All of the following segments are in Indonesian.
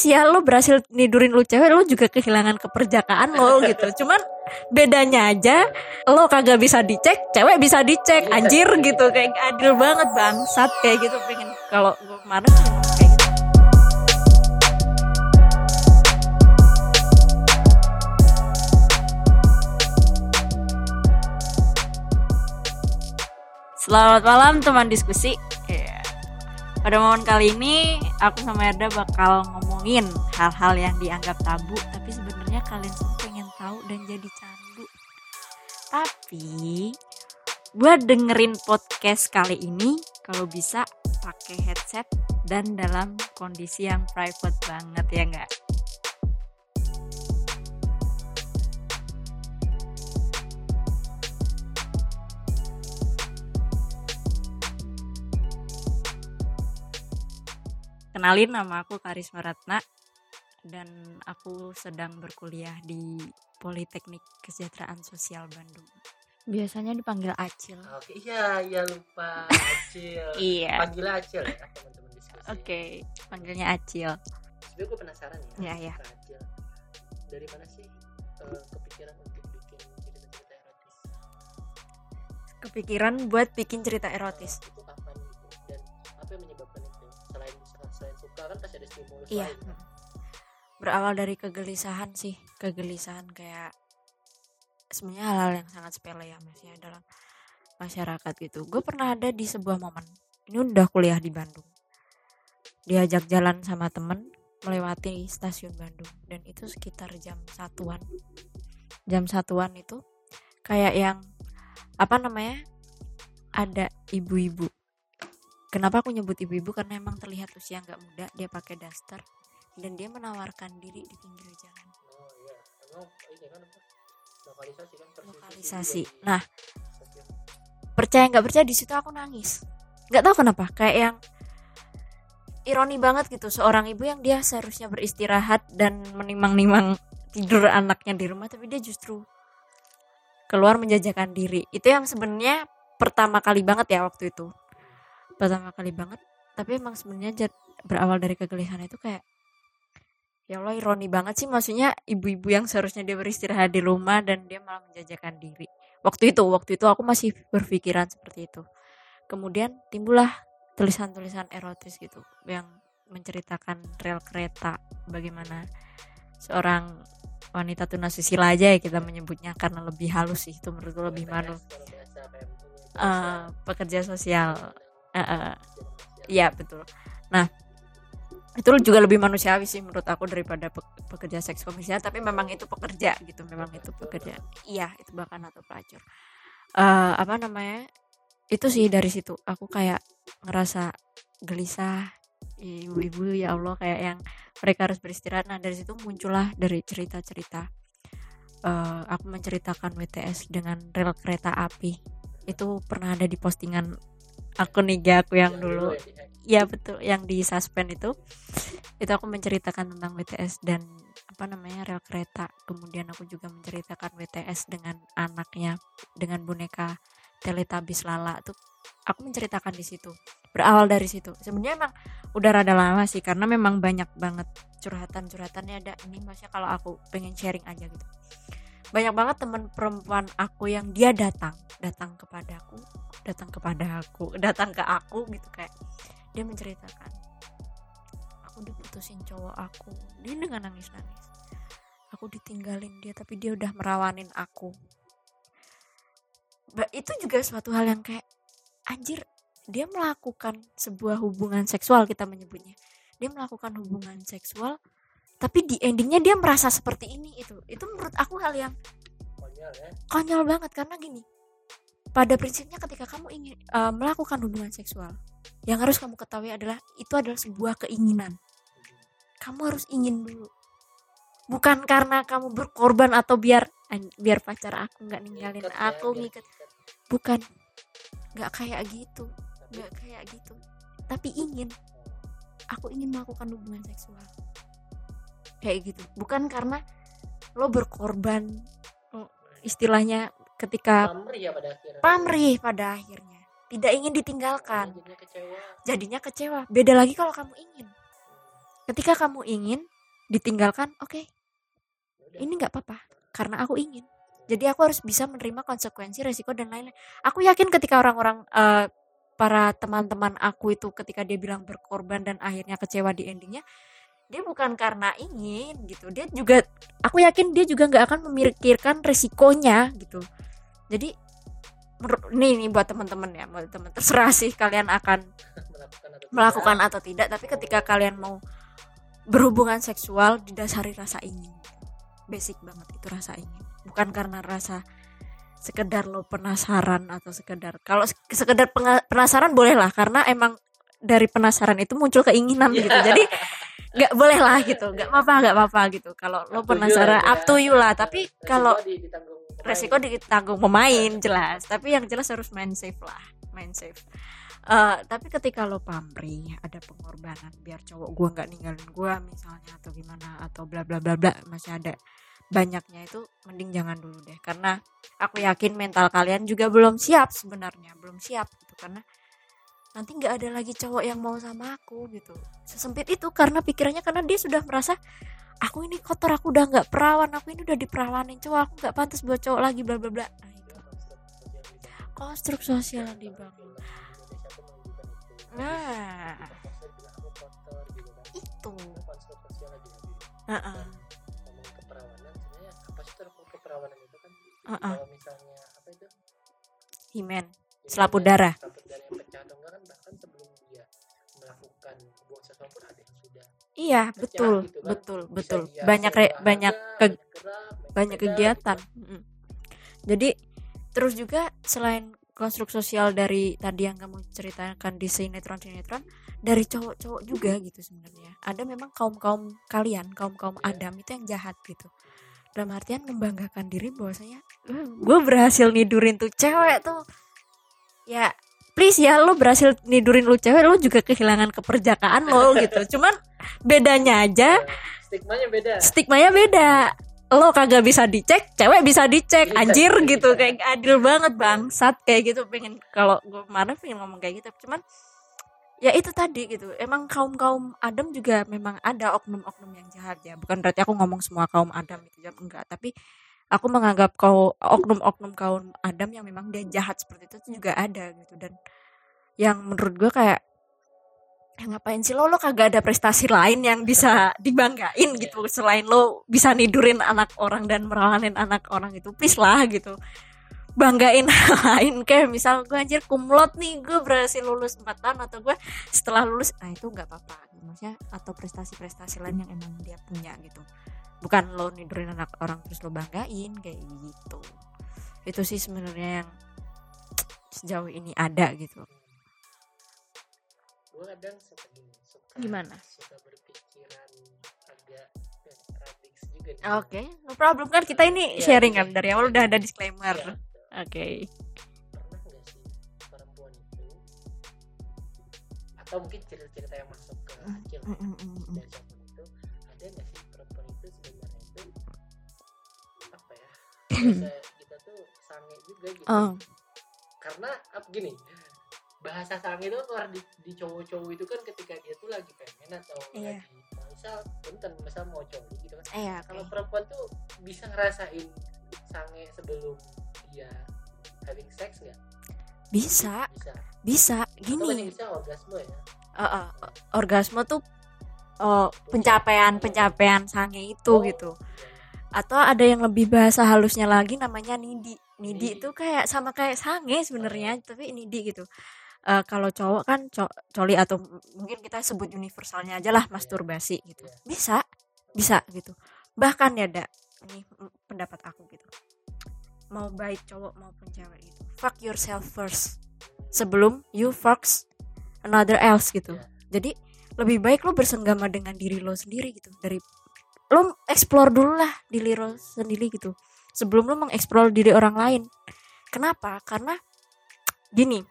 otomatis ya lo berhasil nidurin lu cewek lo juga kehilangan keperjakaan lo gitu. Cuman bedanya aja lo kagak bisa dicek cewek bisa dicek. Anjir gitu kayak adil banget bangsat kayak gitu. Pengen kalau gue kemarin kayak gitu. Selamat malam teman diskusi. Pada momen kali ini aku sama Erda bakal ngomongin hal-hal yang dianggap tabu tapi sebenarnya kalian semua pengen tahu dan jadi candu. Tapi buat dengerin podcast kali ini kalau bisa pakai headset dan dalam kondisi yang private banget ya enggak? Kenalin nama aku Karisma Ratna dan aku sedang berkuliah di Politeknik Kesejahteraan Sosial Bandung. Biasanya dipanggil Acil. Oke, iya, iya lupa Acil. Iya. Panggil Acil ya, teman-teman diskusi. Oke, panggilnya Acil. Sebenarnya gue penasaran ya. Iya, iya. Acil. Dari mana sih eh, kepikiran untuk bikin cerita-cerita erotis? Kepikiran buat bikin cerita erotis. Itu kapan gitu? Dan apa yang menyebabkan kan pasti ada stimulus Iya. lain. kan? Berawal dari kegelisahan sih, kegelisahan kayak sebenarnya hal-hal yang sangat sepele ya masih dalam masyarakat gitu. Gue pernah ada di sebuah momen. Ini udah kuliah di Bandung. Diajak jalan sama temen melewati stasiun Bandung dan itu sekitar jam satuan. Jam satuan itu kayak yang apa namanya? Ada ibu-ibu. Kenapa aku nyebut ibu-ibu karena emang terlihat usia nggak muda, dia pakai daster dan dia menawarkan diri di pinggir jalan. Oh iya, emang ini kan? Lokalisasi kan Lokalisasi. di Nah, percaya nggak percaya di situ aku nangis. Nggak tahu kenapa, kayak yang ironi banget gitu seorang ibu yang dia seharusnya beristirahat dan menimang-nimang tidur anaknya di rumah tapi dia justru keluar menjajakan diri. Itu yang sebenarnya pertama kali banget ya waktu itu. Pertama kali banget, tapi emang sebenarnya berawal dari kegelisahan itu kayak ya Allah ironi banget sih. Maksudnya ibu-ibu yang seharusnya dia beristirahat di rumah dan dia malah menjajakan diri. Waktu itu waktu itu aku masih berpikiran seperti itu. Kemudian timbullah tulisan-tulisan erotis gitu yang menceritakan rel kereta bagaimana seorang wanita tunasusila aja ya kita menyebutnya karena lebih halus sih itu menurutku lebih ini, Eh, pekerja sosial Iya. Iya betul. Nah itu juga lebih manusiawi sih menurut aku daripada pe- pekerja seks komersial. Tapi memang itu pekerja gitu, memang itu pekerja. Iya itu bahkan atau pelacur. Eh apa namanya? Itu sih dari situ aku kayak ngerasa gelisah. Ibu-ibu ya Allah kayak yang mereka harus beristirahat. Nah dari situ muncullah dari cerita-cerita. eh aku menceritakan WTS dengan rel kereta api. Itu pernah ada di postingan akun IG aku yang dulu. ya, di- Iya betul yang di suspend itu. Itu aku menceritakan tentang WTS dan apa namanya rel kereta. Kemudian aku juga menceritakan WTS dengan anaknya dengan boneka Teletubbies Lala tuh. Aku menceritakan di situ berawal dari situ. Sebenarnya emang udah rada lama sih karena memang banyak banget curhatan curhatannya ada. Ini maksudnya kalau aku pengen sharing aja gitu banyak banget teman perempuan aku yang dia datang datang kepadaku datang kepada aku datang ke aku gitu kayak dia menceritakan aku diputusin cowok aku. Dia dengan nangis nangis aku ditinggalin dia tapi dia udah merawanin aku. Itu juga suatu hal yang kayak anjir dia melakukan sebuah hubungan seksual kita menyebutnya. Dia melakukan hubungan seksual tapi di endingnya dia merasa seperti ini itu. Itu menurut aku hal yang konyol ya. konyol banget. Karena gini pada prinsipnya ketika kamu ingin eh, melakukan hubungan seksual yang harus kamu ketahui adalah itu adalah sebuah keinginan. Kamu harus ingin dulu. Bukan karena kamu berkorban atau biar an- biar pacar aku nggak ninggalin ya, aku ngikat. bukan. Nggak kayak gitu. Nggak kayak gitu. Tapi ingin. Aku ingin melakukan hubungan seksual kayak gitu. Bukan karena lo berkorban oh, istilahnya ketika pamrih ya pada akhirnya. pamrih pada akhirnya. Tidak ingin ditinggalkan. Jadinya kecewa. jadinya kecewa. Beda lagi kalau kamu ingin. Ketika kamu ingin ditinggalkan oke. Ya udah. ini nggak apa-apa karena aku ingin. Jadi aku harus bisa menerima konsekuensi resiko dan lain-lain. Aku yakin ketika orang-orang eh, para teman-teman aku itu ketika dia bilang berkorban dan akhirnya kecewa di endingnya dia bukan karena ingin gitu. Dia juga aku yakin dia juga nggak akan memikirkan resikonya gitu. Jadi menurut nih nih buat teman-teman ya buat teman terserah sih kalian akan melakukan atau tidak. tapi ketika kalian mau berhubungan seksual didasari rasa ingin. Basic banget itu rasa ingin. Bukan karena rasa sekedar lo penasaran atau sekedar kalau se- sekedar penasaran boleh lah karena emang dari penasaran itu muncul keinginan gitu. Jadi nggak boleh lah gitu. Nggak apa-apa nggak apa-apa gitu. Kalau lo penasaran up to you lah. Tapi Resiko kalau di- ditanggung resiko ditanggung pemain jelas. Tapi yang jelas harus main safe lah main safe. Eh, tapi ketika lo pamrih ada pengorbanan biar cowok gua nggak ninggalin gua misalnya atau gimana atau bla bla bla bla masih ada banyaknya itu mending jangan dulu deh. Karena aku yakin mental kalian juga belum siap sebenarnya belum siap gitu. Karena nanti nggak ada lagi cowok yang mau sama aku gitu. Sesempit itu karena pikirannya karena dia sudah merasa aku ini kotor aku udah nggak perawan aku ini udah diperawanin cowok aku nggak pantas buat cowok lagi bla bla bla. Nah itu. Konstruk sosial yang dibangun nah. Itu. Keperawanan itu kan Heeh. kalau misalnya apa itu himen. Selaput darah iya betul gitu kan. betul Bisa betul dia banyak re- banyak ke banyak kegiatan gitu. Jadi terus juga selain konstruk sosial dari tadi yang kamu ceritakan di sinetron sinetron dari cowok-cowok juga gitu sebenarnya ada memang kaum kaum kalian kaum kaum Iya. adam itu yang jahat gitu dalam artian membanggakan diri bahwasanya gue berhasil nidurin tuh cewek tuh ya please ya lo berhasil nidurin lu cewek lo juga kehilangan keperjakaan lo gitu. Cuman bedanya aja stigmanya beda. stigmanya beda. Lo kagak bisa dicek cewek bisa dicek. Bisa, anjir bisa. gitu kayak adil banget bangsat. Kayak gitu pengen kalau gue kemarin pengen ngomong kayak gitu. Cuman ya itu tadi gitu. Emang kaum kaum adam juga memang ada oknum-oknum yang jahat ya. Bukan berarti aku ngomong semua kaum adam itu ya enggak. Tapi aku menganggap kau oknum-oknum kaum adam yang memang dia jahat seperti itu tuh juga ada gitu. Dan yang menurut gue kayak ya ngapain sih lo? Lo kagak ada prestasi lain yang bisa dibanggain gitu selain lo bisa nidurin anak orang dan merawanin anak orang itu. Please lah gitu. Banggain hal lain. Kayak misal gue anjir kumlot nih gue berhasil lulus 4 tahun atau gue setelah lulus nah itu nggak apa-apa. Maksudnya atau prestasi-prestasi lain yang emang dia punya gitu bukan lo nidurin anak orang terus lo banggain kayak gitu itu sih sebenarnya yang sejauh ini ada gitu gue kadang suka gini suka Gimana? suka berpikiran agak radix juga nih Oke, no problem kan kita ini Iya, sharing iya. kan dari awal udah ada disclaimer. Iya, Oke. pernah nggak sih perempuan itu atau mungkin cerita-cerita yang masuk ke akil Mm, mm, mm, mm. Kita tuh sange juga gitu Oh, karena apa gini bahasa sange itu keluar di, di cowok-cowok itu kan ketika dia tuh lagi pengen atau Iya. lagi misal punten misal mau coli gitu kan iya kalau oke. perempuan tuh bisa ngerasain sange sebelum dia having sex nggak Bisa, bisa bisa. Gini, bisa orgasme ya uh, uh, orgasme tuh uh, pencapaian pencapaian sange itu Oh, gitu. iya. Atau ada yang lebih bahasa halusnya lagi namanya nidi. Nidi itu kayak sama kayak sange sebenarnya, tapi nidi gitu. Eh, kalau cowok kan co- coli atau mungkin kita sebut universalnya aja lah masturbasi gitu. Iya. Bisa, bisa gitu. Bahkan ya, Da, ini pendapat aku gitu. Mau baik cowok maupun cewek gitu. Fuck yourself first sebelum you fucks another else gitu. Iya. Jadi lebih baik lo bersenggama dengan diri lo sendiri gitu dari lo explore dulu lah diri lo sendiri gitu. Sebelum lo mengeksplor diri orang lain. Kenapa? Karena gini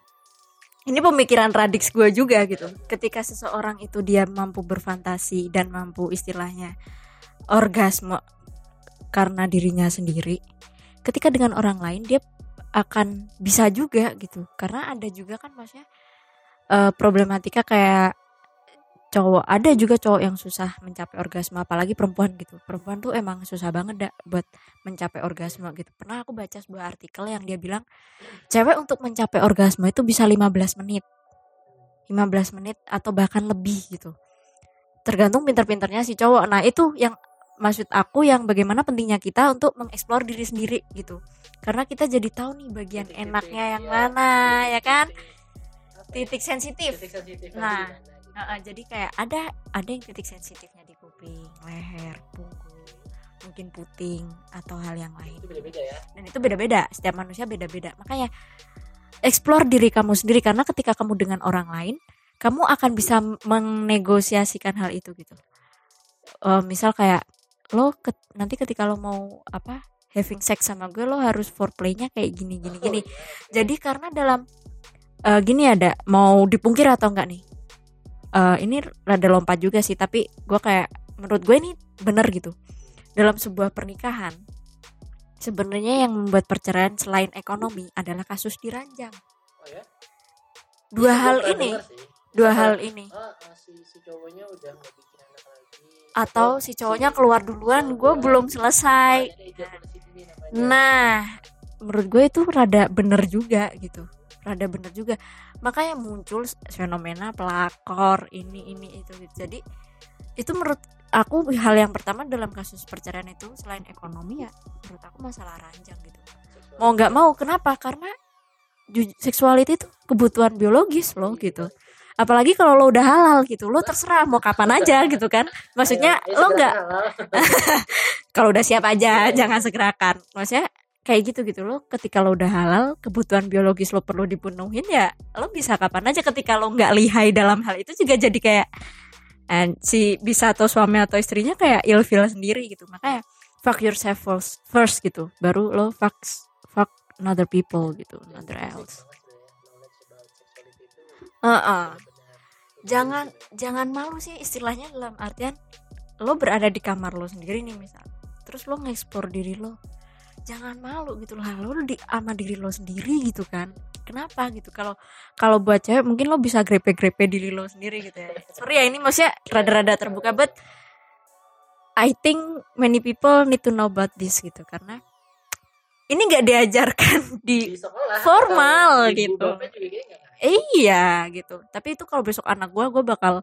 ini pemikiran radix gue juga gitu. Ketika seseorang itu dia mampu berfantasi dan mampu istilahnya orgasme karena dirinya sendiri ketika dengan orang lain dia akan bisa juga gitu. Karena ada juga kan maksudnya eh, problematika kayak cowok ada juga cowok yang susah mencapai orgasme apalagi perempuan gitu. Perempuan tuh emang susah banget dah buat mencapai orgasme gitu. Pernah aku baca sebuah artikel yang dia bilang cewek untuk mencapai orgasme itu bisa 15 menit. 15 menit atau bahkan lebih gitu. Tergantung pinter-pinternya si cowok. Nah itu yang maksud aku yang bagaimana pentingnya kita untuk mengeksplor diri sendiri gitu. Karena kita jadi tahu nih bagian Titik-titik, enaknya yang iya, mana ya kan? Titik- ya? titik sensitif. Titik sensitif Nah, gitu. Heeh, jadi kayak ada ada yang titik sensitifnya di kuping, leher, punggung, mungkin puting atau hal yang lain. itu beda-beda ya Dan itu beda-beda, setiap manusia beda-beda. Makanya explore diri kamu sendiri karena ketika kamu dengan orang lain, kamu akan bisa menegosiasikan hal itu gitu. Eh, misal kayak lo ket- nanti ketika lo mau apa having sex sama gue lo harus foreplaynya kayak gini gini Oh, gini. iya, oke. Jadi karena dalam eh, gini ada mau dipungkir atau enggak nih? Eh, ini rada lompat juga sih, tapi gue kayak menurut gue ini bener gitu. Dalam sebuah pernikahan, sebenarnya yang membuat perceraian selain ekonomi adalah kasus diranjang. oh ya Dua Itu hal ini, dua Misal, hal ini. ah, ah, si si cowoknya udah nggak bikin anak lagi Atau si cowoknya keluar duluan, gue belum selesai. Namanya. Nah, menurut gue itu rada bener juga gitu. Rada bener juga. Makanya muncul fenomena pelakor ini ini itu gitu. Jadi itu menurut aku hal yang pertama dalam kasus perceraian itu selain ekonomi ya menurut aku masalah ranjang gitu. Mau nggak mau kenapa? Karena seksuality itu kebutuhan biologis loh gitu. Apalagi kalau lo udah halal gitu, lo terserah mau kapan aja gitu kan. Maksudnya Ayo, ayo lo nggak kalau udah siap aja Iya. jangan segerakan maksudnya kayak gitu gitu lo ketika lo udah halal kebutuhan biologis lo perlu dipenuhin ya lo bisa kapan aja ketika lo nggak lihai dalam hal itu juga jadi kayak and si bisa atau suami atau istrinya kayak ilfeel sendiri gitu. Makanya fuck yourself first, first gitu. Baru lo fuck fuck another people gitu another else. Heeh. benar-benar jangan jangan malu sih istilahnya dalam artian lo berada di kamar lo sendiri nih misal. Terus lo ngeksplor diri lo jangan malu gitu lah lo di sama diri lo sendiri gitu kan kenapa gitu kalau kalau buat cewek mungkin lo bisa grepe-grepe diri lo sendiri gitu ya sorry ya ini maksudnya rada-rada terbuka but I think many people need to know about this gitu karena ini nggak diajarkan di di sekolah formal gitu. Iya gitu. Tapi itu kalau besok anak gua gua bakal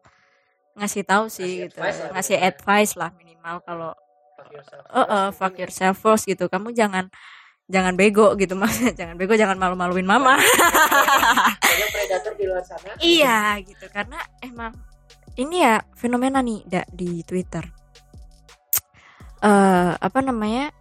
ngasih tahu sih Ngasih gitu. advice lah ngasih advice lah minimal kalau eh, first fuck ya. yourself first gitu. Kamu jangan jangan bego gitu maksudnya jangan bego jangan malu-maluin mama. banyak predator di luar sana iya gitu karena emang ini ya fenomena nih da, di Twitter. Eh apa namanya?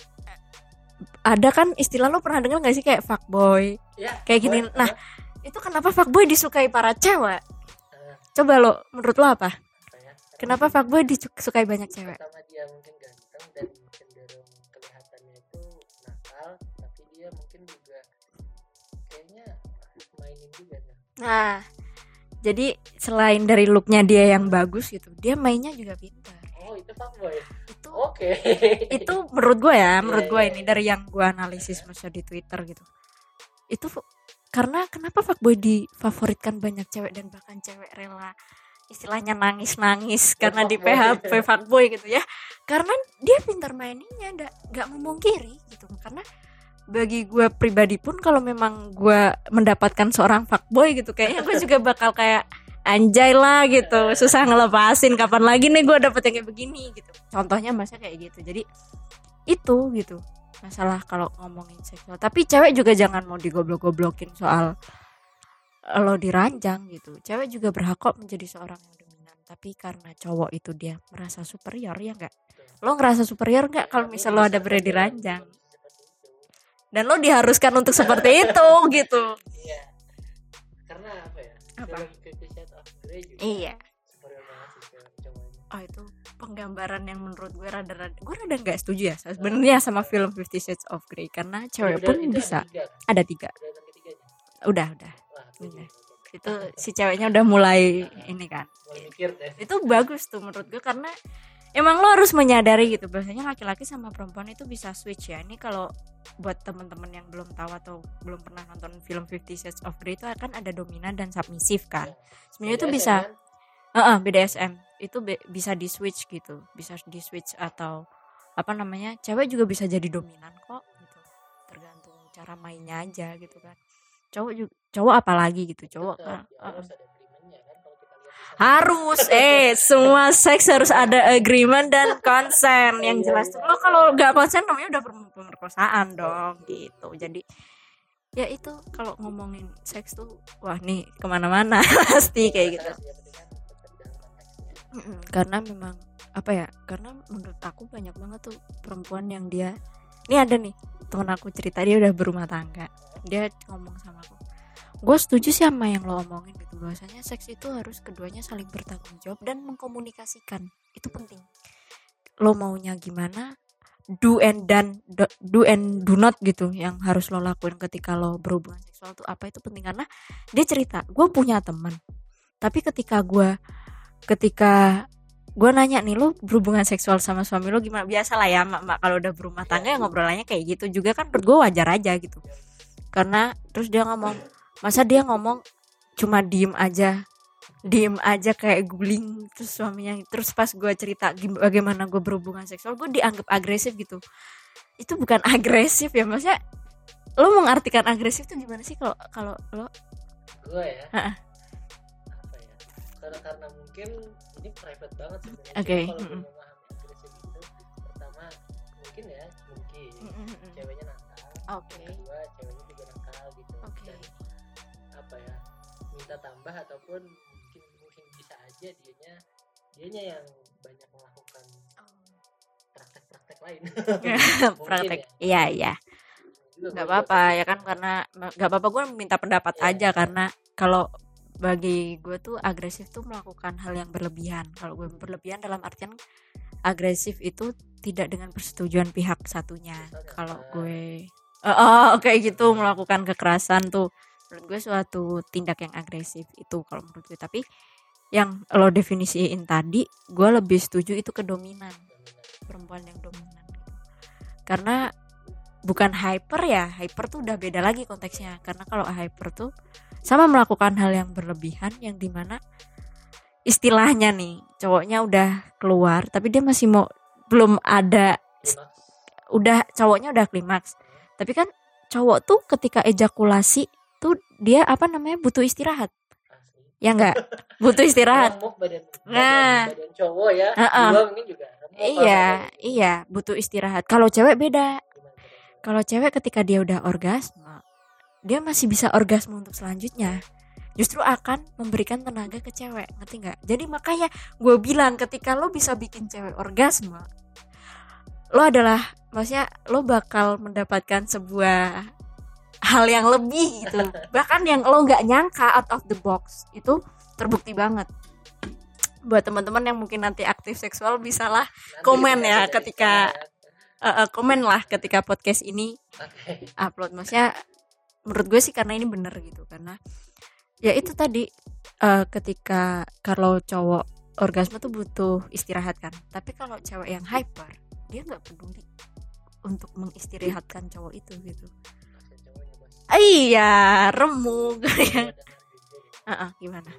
Ada kan istilah lo pernah dengar gak sih kayak fuckboy ya kayak gini. boleh, Nah, boleh. itu kenapa fuckboy disukai para cewek? Eh, Coba lo menurut lo apa? ya? Kenapa fuckboy disukai banyak cewek? pertama dia mungkin ganteng dan cenderung kelihatannya itu nakal tapi dia mungkin juga kayaknya mainin juga nah Nah, jadi selain dari looknya dia yang bagus gitu, dia mainnya juga pintar. oh itu fuckboy Itu oke itu menurut gue ya, menurut Iya, gue iya, ini iya. dari yang gue analisis maksudnya di Twitter gitu. Itu karena kenapa fuckboy difavoritkan banyak cewek dan bahkan cewek rela istilahnya nangis-nangis karena di. PHP fuckboy gitu ya. Karena dia pintar maininnya, nggak nggak memungkiri gitu. Karena bagi gue pribadi pun kalau memang gue mendapatkan seorang fuckboy gitu kayaknya gue juga bakal kayak anjay lah gitu susah ngelepasin kapan lagi nih gue dapet yang kayak begini gitu contohnya masa kayak gitu jadi itu gitu masalah kalau ngomongin seksual tapi cewek juga jangan mau digoblok-goblokin soal lo diranjang gitu. Cewek juga berhak kok menjadi seorang yang dominan. Tapi karena cowok itu dia merasa superior ya enggak lo ngerasa superior nggak kalau misal lo ada berada diranjang? Dan lo diharuskan untuk seperti itu gitu. Iya. Karena apa ya? Apa? iya. oh itu penggambaran yang menurut gue rada-rada gue rada nggak setuju ya sebenarnya sama film Fifty Shades of Grey. Karena cewek Udah- pun itu ada bisa. tiga. Ada tiga. Udah udah Udah. udah itu si ceweknya udah mulai ini kan. mulai mikir deh. Itu bagus tuh menurut gue karena emang lo harus menyadari gitu. Bahwasanya laki-laki sama perempuan itu bisa switch ya. Ini kalau buat teman-teman yang belum tahu atau belum pernah nonton film Fifty Shades of Grey itu akan ada dominan dan submisif kan? Sebenarnya itu bisa kan? Heeh, BDSM itu be- bisa di switch gitu. Bisa di switch atau apa namanya cewek juga bisa jadi dominan kok gitu. Tergantung cara mainnya aja gitu kan cowok juga cowok apalagi gitu cowok kan ya, harus kan harus eh semua seks harus ada agreement dan konsen yang Iya, jelas iya, lo iya. kalau nggak konsen namanya udah pemerkosaan dong gitu. Jadi ya itu kalau ngomongin seks tuh wah nih ke mana-mana pasti kayak gitu. ya, karena memang apa ya karena menurut aku banyak banget tuh perempuan yang dia ini ada nih temen aku cerita dia udah berumah tangga dia ngomong sama aku. Gue setuju sih sama yang lo omongin gitu bahwasanya seks itu harus keduanya saling bertanggung jawab dan mengkomunikasikan. Itu penting. Lo maunya gimana do and dan do, do and do not gitu yang harus lo lakuin ketika lo berhubungan seksual tuh apa itu penting. Karena dia cerita gue punya teman. Tapi ketika gue ketika gue nanya nih lo berhubungan seksual sama suami lo gimana? Biasa lah ya mak mak kalau udah berumah tangga ya ngobrolannya kayak gitu juga kan menurut gue wajar aja gitu karena terus dia ngomong masa dia ngomong cuma diem aja? Diem aja kayak guling. Terus suaminya terus pas gue cerita bagaimana gue berhubungan seksual gue dianggap agresif gitu. Itu bukan agresif ya maksudnya lo mengartikan agresif tuh gimana sih kalau kalau lo? Gue ya? Ha-ha. apa ya? Karena karena mungkin ini private banget sebenarnya. Cuma kalau mm-mm. memahami agresif itu pertama mungkin ya mungkin ceweknya nakal yang kedua ceweknya Oke. dan apa ya minta tambah ataupun mungkin mungkin bisa aja dianya dianya yang banyak melakukan praktek-praktek lain Mungkin praktek ya. iya iya nggak apa-apa ya kan karena nggak apa-apa gue minta pendapat Iya. aja karena kalau bagi gue tuh agresif tuh melakukan hal yang berlebihan kalau gue berlebihan dalam artian agresif itu tidak dengan persetujuan pihak satunya kalau gue oh, kayak gitu melakukan kekerasan tuh. Menurut gue suatu tindak yang agresif itu kalau menurut gue. Tapi yang lo definisiin tadi gue lebih setuju itu kedominan. Dominan. perempuan yang dominan gitu. karena bukan hyper ya hyper tuh udah beda lagi konteksnya. Karena kalau hyper tuh sama melakukan hal yang berlebihan yang di mana istilahnya nih cowoknya udah keluar tapi dia masih mau belum ada udah cowoknya udah klimaks tapi kan cowok tuh ketika ejakulasi tuh dia apa namanya butuh istirahat asli ya enggak butuh istirahat remuk badan Nah. badan, badan cowok ya Heeh. gua mungkin juga iya kayak iya butuh istirahat kalau cewek beda gitu. Kalau cewek ketika dia udah orgasme, dia masih bisa orgasme untuk selanjutnya. Justru akan memberikan tenaga ke cewek, ngerti nggak? Jadi makanya gue bilang ketika lo bisa bikin cewek orgasme, lo adalah, maksudnya lo bakal mendapatkan sebuah hal yang lebih gitu. Bahkan yang lo nggak nyangka out of the box itu terbukti banget. Buat teman-teman yang mungkin nanti aktif seksual bisalah Nanti Komen ya ketika- eh, eh, komen lah ketika podcast ini Oke. upload maksudnya menurut gue sih karena ini bener gitu karena ya itu tadi eh, ketika kalau cowok orgasme tuh butuh istirahat kan tapi kalau cewek yang hyper dia nggak peduli untuk mengistirahatkan cowok itu gitu. Iya remuk. Ya Ah, ah, gimana?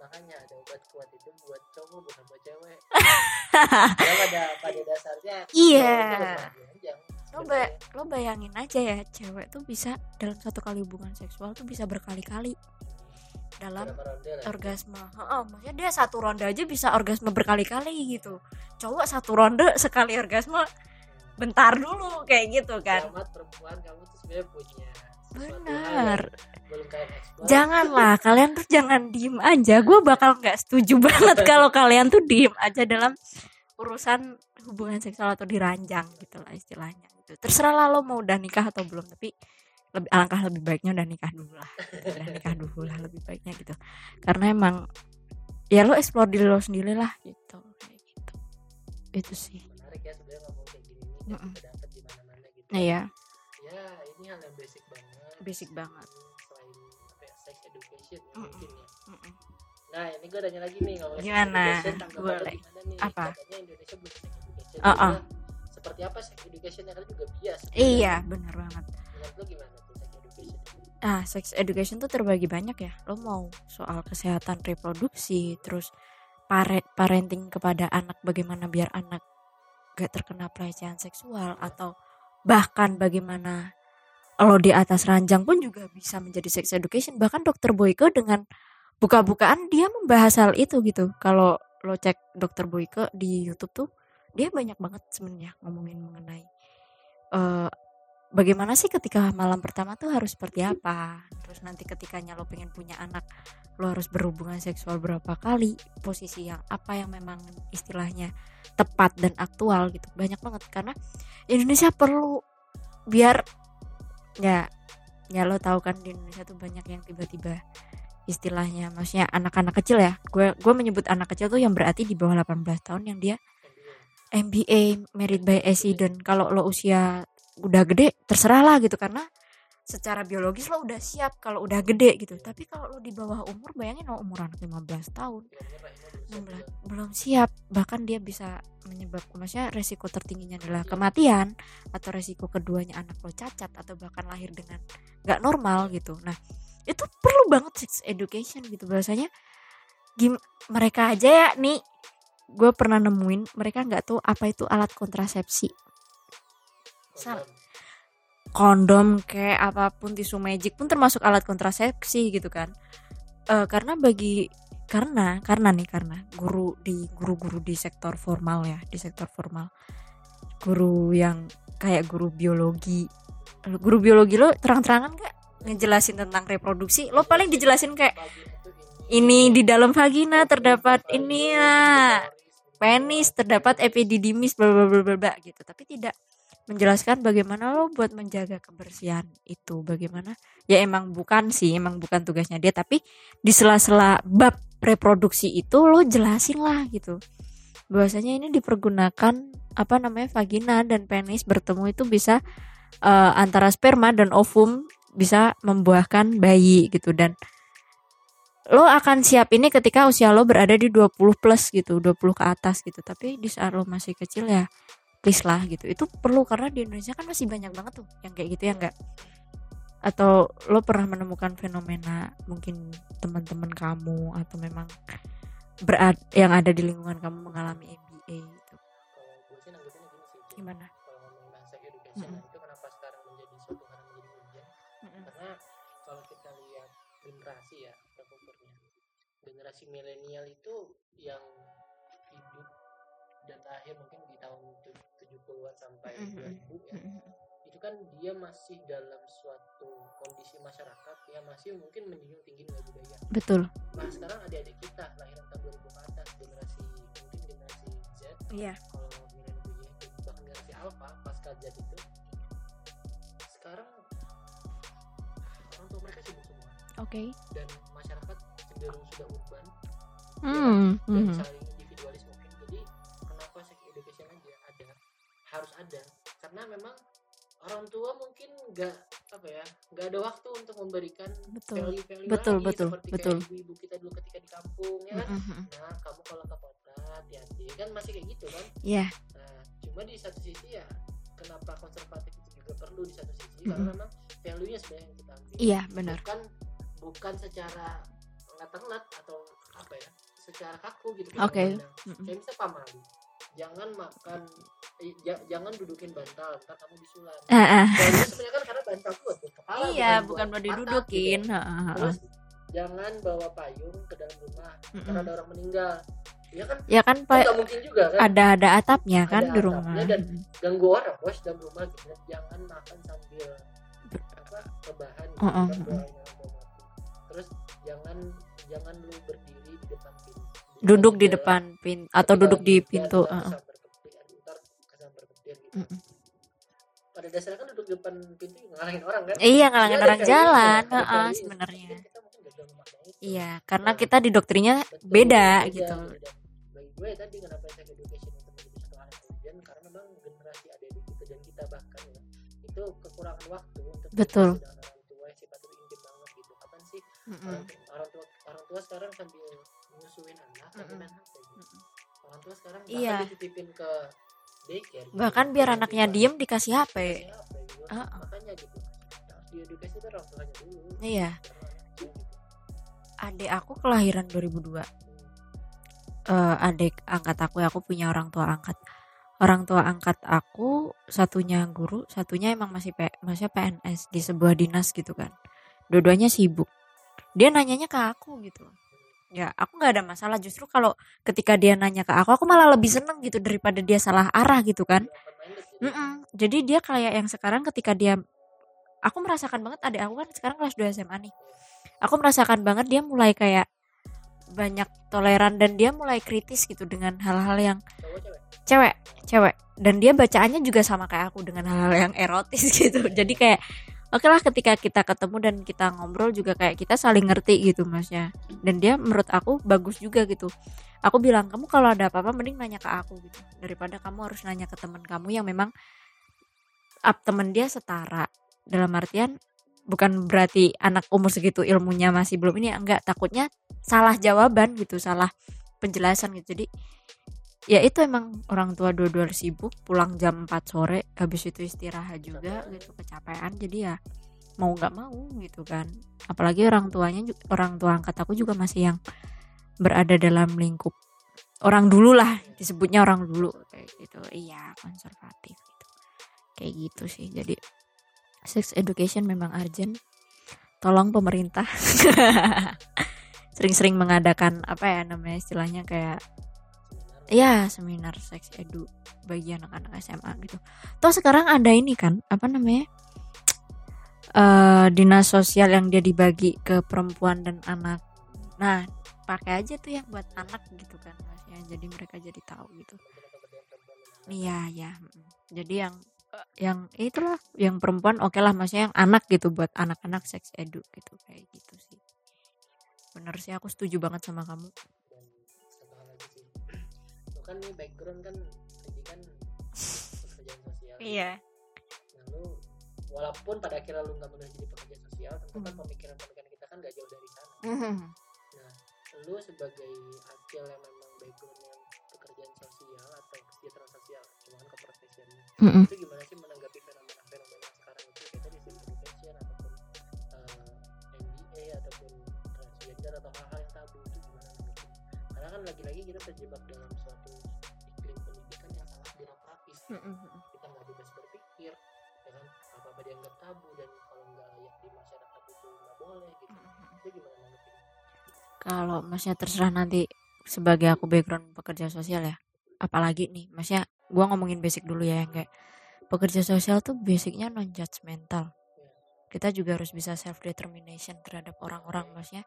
Makanya ada obat kuat itu buat cowok bukan buat cewek pada pada dasarnya Iya. lo, ba- lo bayangin aja ya cewek tuh bisa dalam satu kali hubungan seksual tuh bisa berkali-kali dalam orgasme. Heeh, maksudnya dia satu ronde aja bisa orgasme berkali-kali gitu. Cowok satu ronde sekali orgasme bentar dulu kayak gitu kan. Selamat perempuan kamu tuh sebenarnya punya sesuatu hal benar. janganlah kalian tuh jangan diem aja. Gue bakal nggak setuju banget kalau kalian tuh diem aja dalam urusan hubungan seksual atau diranjang gitu lah istilahnya. Gitu. terserah lah lo mau udah nikah atau belum tapi lebih alangkah lebih baiknya udah nikah dulu lah udah nikah dulu lah lebih baiknya gitu karena emang ya lo explore diri lo sendiri lah gitu kayak gitu itu sih menarik ya sebenarnya ngomong kayak gini nih dan Mm-mm. terdapat di mana-mana gitu nah ya ini hal yang basic banget basic banget Hmm, selain apa ya, sex education ya Mm-mm. mungkin ya Mm-mm. nah ini gue tanya lagi nih ngomong Gimana? Boleh. gimana nih Apa? katanya Indonesia belum sex education Uh-uh. Kira-kira seperti apa sex education yang juga bias. Iya benar banget. Menurut lo gimana tuh sex education? Ah sex education tuh terbagi banyak ya. Lo mau soal kesehatan reproduksi terus pare parenting kepada anak bagaimana biar anak gak terkena pelecehan seksual atau bahkan bagaimana lo di atas ranjang pun juga bisa menjadi sex education. Bahkan dokter Boyke dengan buka-bukaan dia membahas hal itu gitu. Kalau lo cek dokter Boyke di YouTube tuh dia banyak banget sebenarnya ngomongin mengenai uh, bagaimana sih ketika malam pertama tuh harus seperti apa? Terus nanti ketikanya lo pengen punya anak lo harus berhubungan seksual berapa kali? Posisi yang apa yang memang istilahnya tepat dan aktual gitu. Banyak banget karena Indonesia perlu biar ya ya lo tahu kan di Indonesia tuh banyak yang tiba-tiba istilahnya maksudnya anak-anak kecil ya. Gue gue menyebut anak kecil tuh yang berarti di bawah 18 tahun yang dia MBA married by accident. Kalau lo usia udah gede terserah lah gitu karena secara biologis lo udah siap kalau udah gede gitu. Tapi kalau lo di bawah umur bayangin lo umur anak 15 tahun. 16 belum siap. Bahkan dia bisa menyebabkan maksudnya resiko tertingginya adalah kematian atau resiko keduanya anak lo cacat atau bahkan lahir dengan nggak normal gitu. Nah itu perlu banget sex education gitu. Bahasanya gim mereka aja ya nih gue pernah nemuin mereka nggak tahu apa itu alat kontrasepsi. Sal kondom kayak apa pun tisu magic pun termasuk alat kontrasepsi gitu kan. Uh, karena bagi karena karena nih karena guru di guru-guru di sektor formal ya di sektor formal. Guru yang kayak guru biologi. Guru biologi lo terang-terangan gak ngejelasin tentang reproduksi? Lo paling dijelasin kayak ini di dalam vagina terdapat ini ya penis terdapat epididymis bla bla gitu. Tapi tidak menjelaskan bagaimana lo buat menjaga kebersihan itu. Bagaimana? Ya emang bukan sih emang bukan tugasnya dia. Tapi di sela-sela bab reproduksi itu lo jelasin lah gitu. Bahwasanya ini dipergunakan apa namanya vagina dan penis bertemu itu bisa uh, antara sperma dan ovum bisa membuahkan bayi gitu. Dan lo akan siap ini ketika usia lo berada di 20 plus gitu 20 ke atas gitu. Tapi di saat lo masih kecil ya please lah gitu. Itu perlu karena di Indonesia kan masih banyak banget tuh yang kayak gitu ya enggak atau lo pernah menemukan fenomena mungkin teman-teman kamu atau memang berat yang ada di lingkungan kamu mengalami MBA gitu? Sih gimana mm -hmm. itu kenapa sekarang menjadi suatu hal yang menjadi ujian mm -hmm. karena kalau kita lihat generasi ya generasi milenial itu yang hidup dan lahir mungkin di tahun 70-an sampai mm -hmm. 2000 ya. Itu kan dia masih dalam suatu kondisi masyarakat yang masih mungkin menjunjung tinggi nilai budaya. Betul. Nah sekarang adik-adik kita lahiran tahun 2000 ke atas generasi mungkin generasi Z iya. kalau milenial itu bahkan generasi Alpha pasca Z itu sekarang orang tua mereka sibuk semua. Oke. Okay. dan masyarakat cenderung sudah urban hmm. ya, dan hmm. saling individualis mungkin jadi kenapa sex education aja ada harus ada karena memang orang tua mungkin nggak apa ya nggak ada waktu untuk memberikan value value betul lagi, betul seperti betul ibu-ibu kita dulu ketika di kampung ya kan mm -hmm. nah kamu kalau ke kota hati-hati kan masih kayak gitu kan iya yeah. nah cuma di satu sisi ya kenapa konservatif itu juga perlu di satu sisi mm -hmm. karena memang value nya sebenarnya yang kita ambil iya benar bukan bukan secara ngat atau apa ya secara kaku gitu oke. okay. -hmm. kayak misalnya pamali jangan makan eh, jangan dudukin bantal ntar kamu disulam. Uh, uh. sebenarnya kan karena bantal buat kepala iya bukan buat didudukin. gitu. terus jangan bawa payung ke dalam rumah mm karena ada orang meninggal. Ya kan? Ya kan pak? mungkin juga kan? Ada ada atapnya kan ada di rumah. dan ganggu orang bos dalam rumah gitu jangan makan sambil apa rebahan gitu, uh -uh. kan, terus jangan jangan lu berdiri di depan pintu. Duduk di depan pintu atau duduk di pintu uh. Mm -mm. pada dasarnya kan duduk di depan pintu ngalangin orang kan? Iya ngalangin ya, orang jalan uh -uh, sebenarnya. Iya karena kita di doktrinya Betul, beda, beda. Gitu bagi gue tadi kenapa sex education itu menjadi satu hal yang ujian karena memang generasi ada di kita dan kita bahkan ya itu kekurangan waktu untuk betul. orang tua yang sifatnya banget gitu. Kapan sih mm -mm. Orang, orang tua orang tua sekarang sambil nyusuin anak sambil main HP gitu. orang tua sekarang bahkan Iya. dititipin ke daycare gitu. bahkan biar anaknya diem dikasih HP dikasih HP gitu. Uh-uh. makanya gitu diedukasi itu orang tuanya dulu iya gitu adik aku kelahiran 2002 Eh, adik angkat aku ya aku punya orang tua angkat orang tua angkat aku satunya guru satunya emang masih P, masih PNS di sebuah dinas gitu kan dua-duanya sibuk dia nanyanya ke aku gitu ya aku nggak ada masalah justru kalau ketika dia nanya ke aku aku malah lebih seneng gitu daripada dia salah arah gitu kan gitu Mm-mm. Jadi dia kayak yang sekarang ketika dia aku merasakan banget adik aku kan sekarang kelas 2 SMA nih. Aku merasakan banget dia mulai kayak banyak toleran dan dia mulai kritis gitu dengan hal-hal yang cewek, cewek. Dan dia bacaannya juga sama kayak aku dengan hal-hal yang erotis gitu. Jadi kayak oke lah ketika kita ketemu dan kita ngobrol juga kayak kita saling ngerti gitu masnya. Dan dia menurut aku bagus juga gitu. Aku bilang kamu kalau ada apa-apa mending nanya ke aku gitu daripada kamu harus nanya ke teman kamu yang memang up temen dia setara dalam artian bukan berarti anak umur segitu ilmunya masih belum ini enggak takutnya salah jawaban gitu salah penjelasan gitu jadi ya itu emang orang tua dua-dua sibuk pulang jam 4 sore habis itu istirahat juga gitu kecapean. Jadi ya mau nggak mau gitu kan. Apalagi orang tuanya orang tua angkat aku juga masih yang berada dalam lingkup orang dulu lah disebutnya orang dulu kayak gitu. Iya konservatif gitu. Kayak gitu sih. Jadi sex education memang urgent. Tolong pemerintah. Sering-sering mengadakan apa ya namanya istilahnya kayak ya seminar sex edu bagi anak-anak SMA gitu toh sekarang ada ini kan apa namanya eh dinas sosial yang dia dibagi ke perempuan dan anak nah pakai aja tuh yang buat anak gitu kan maksudnya jadi mereka jadi tahu gitu. Iya ya. Jadi yang yang itulah yang perempuan oke lah maksudnya yang anak gitu buat anak-anak seks edu gitu kayak gitu sih. Bener sih aku setuju banget sama kamu. Kan nih background kan pendidikan pekerjaan sosial Iya. nah lu walaupun pada akhirnya lu nggak memilih jadi pekerja sosial tentu kan Hmm. pemikiran-pemikiran kita kan gak jauh dari sana nah lu sebagai akil yang memang backgroundnya pekerjaan sosial atau kesejahteraan sosial cuma kan ke profesinya Mm-mm. itu gimana sih menanggapi fenomena-fenomena sekarang itu tadi sex education ataupun eh, MBA ataupun transgender atau hal-hal yang tabu itu? Karena kan lagi-lagi kita terjebak dalam suatu iklim pendidikan yang sangat birokratis. Kita nggak bebas berpikir ya kan? Apa apa dianggap tabu dan kalau nggak layak di masyarakat itu nggak boleh gitu. Itu gimana nanggepin Kalau masnya terserah nanti sebagai aku background pekerja sosial ya. Apalagi nih, masnya gua ngomongin basic dulu ya yang kayak pekerja sosial tuh basicnya non judgmental. Kita juga harus bisa self determination terhadap orang-orang maksudnya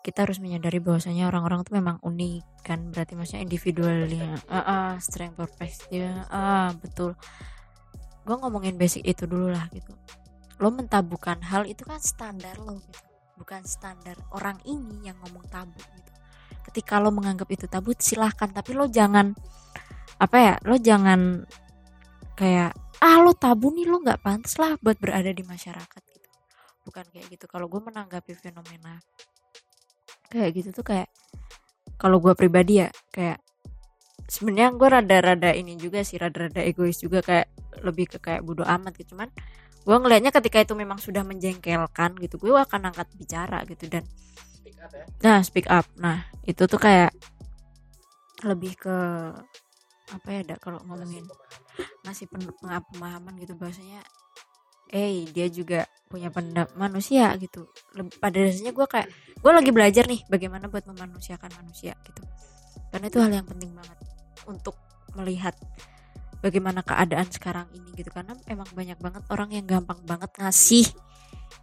kita harus menyadari bahwasanya orang-orang tuh memang unik kan? Berarti maksudnya individualnya. Ah ah, strength perspective ah betul. Gue ngomongin basic itu dulu lah gitu. Lo mentabukan hal itu kan standar lo gitu. Bukan standar orang ini yang ngomong tabu gitu. Ketika lo menganggap itu tabu silahkan. Tapi lo jangan apa ya lo jangan kayak ah lo tabu nih lo nggak pantas lah buat berada di masyarakat gitu. Bukan kayak gitu. Kalau gue menanggapi fenomena kayak gitu tuh kayak kalau gue pribadi ya kayak sebenarnya gue rada-rada ini juga sih rada-rada egois juga kayak lebih ke kayak bodoh amat gitu. Cuman gue ngelihatnya ketika itu memang sudah menjengkelkan gitu gue akan angkat bicara gitu dan speak up ya. Nah speak up. Nah itu tuh kayak lebih ke apa ya dak kalau ngomongin Ngasih pemahaman. gitu. ngasih eh dia juga punya pendapat manusia gitu. Pada dasarnya gue kayak gue lagi belajar nih bagaimana buat memanusiakan manusia gitu. Karena itu hal yang penting banget untuk melihat bagaimana keadaan sekarang ini gitu. Karena emang banyak banget orang yang gampang banget ngasih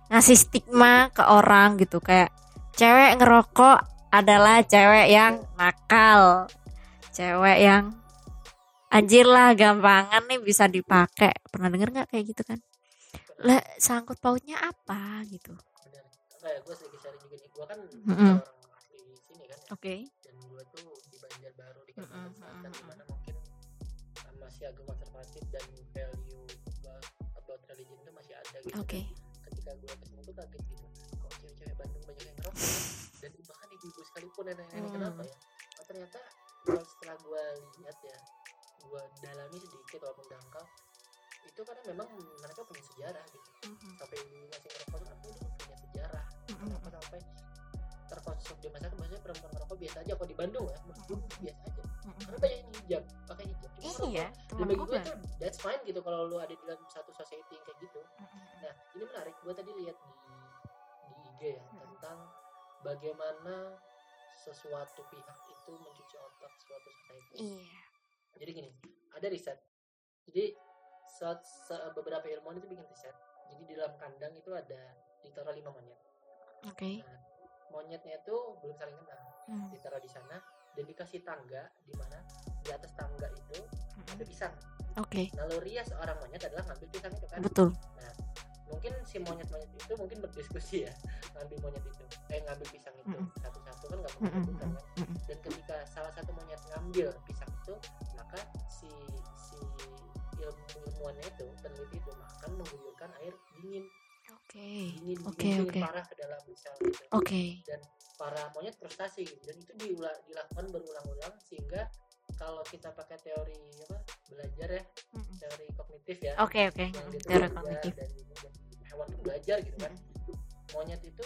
ngasih stigma ke orang gitu. Kayak cewek ngerokok adalah cewek yang nakal. Cewek yang anjir lah gampangan nih bisa dipakai. Pernah denger nggak kayak gitu kan lah sangkut pautnya apa gitu benar ya gue sedikit sharing juga nih gue kan Mm-mm. orang asli sini kan ya. oke dan gue tuh di Banjarbaru di Kalimantan Mm-mm, Selatan mm-mm. di mana mungkin uh, masih agak konservatif dan value about, about religion itu masih ada gitu oke ketika gue ke sini tuh kaget gitu kok cewek-cewek Bandung banyak yang ngerokok ya? dan bahkan ibu-ibu sekalipun nenek-nenek Hmm. kenapa ya oh, ternyata setelah gue lihat ya gue dalami sedikit walaupun dangkal itu karena memang mereka punya sejarah gitu. Mhm. sampai masih ngerokok tuh artinya dia punya sejarah. Mhm. kenapa sampai terkonsumsi di masyarakat? Maksudnya perempuan ngerokok biasa aja. Kalau di Bandung ya menurut gue biasa aja. Mhm. karena banyak yang hijab pakai hijab. Cuma iya dan temen bagi gue tuh that's fine gitu kalau lu ada di dalam satu society yang kayak gitu. Mhm. nah ini menarik. Gue tadi lihat di di IG ya Hmm. tentang bagaimana sesuatu pihak itu mencuci otak suatu society. Iya. Jadi gini ada riset. Jadi saat, sa- beberapa ilmuwan itu bikin riset. Jadi di dalam kandang itu ada ditaruh lima monyet. Oke. Nah monyetnya itu belum saling kenal. Mhm. ditaruh di sana dan dikasih tangga di mana di atas tangga itu ada Mhm. pisang. Oke. Naluriah seorang monyet adalah ngambil pisang itu kan? Betul. Mungkin si monyet-monyet itu mungkin berdiskusi ya ngambil monyet itu. Eh ngambil pisang itu. Mm-mm. satu-satu kan nggak Mm-mm, mungkin kan? mm-mm. dan ketika salah satu monyet ngambil pisang itu maka si si ilmuannya itu peneliti itu akan mengguyurkan air dingin oke Oke, oke. parah ke dalam pisang gitu oke para monyet frustasi gitu. dan itu diula- dilakukan berulang-ulang sehingga kalau kita pakai teori apa belajar ya Mhm. teori kognitif ya oke oke yang dia tuh teori kognitif dan kemudian hewan itu belajar gitu kan monyet itu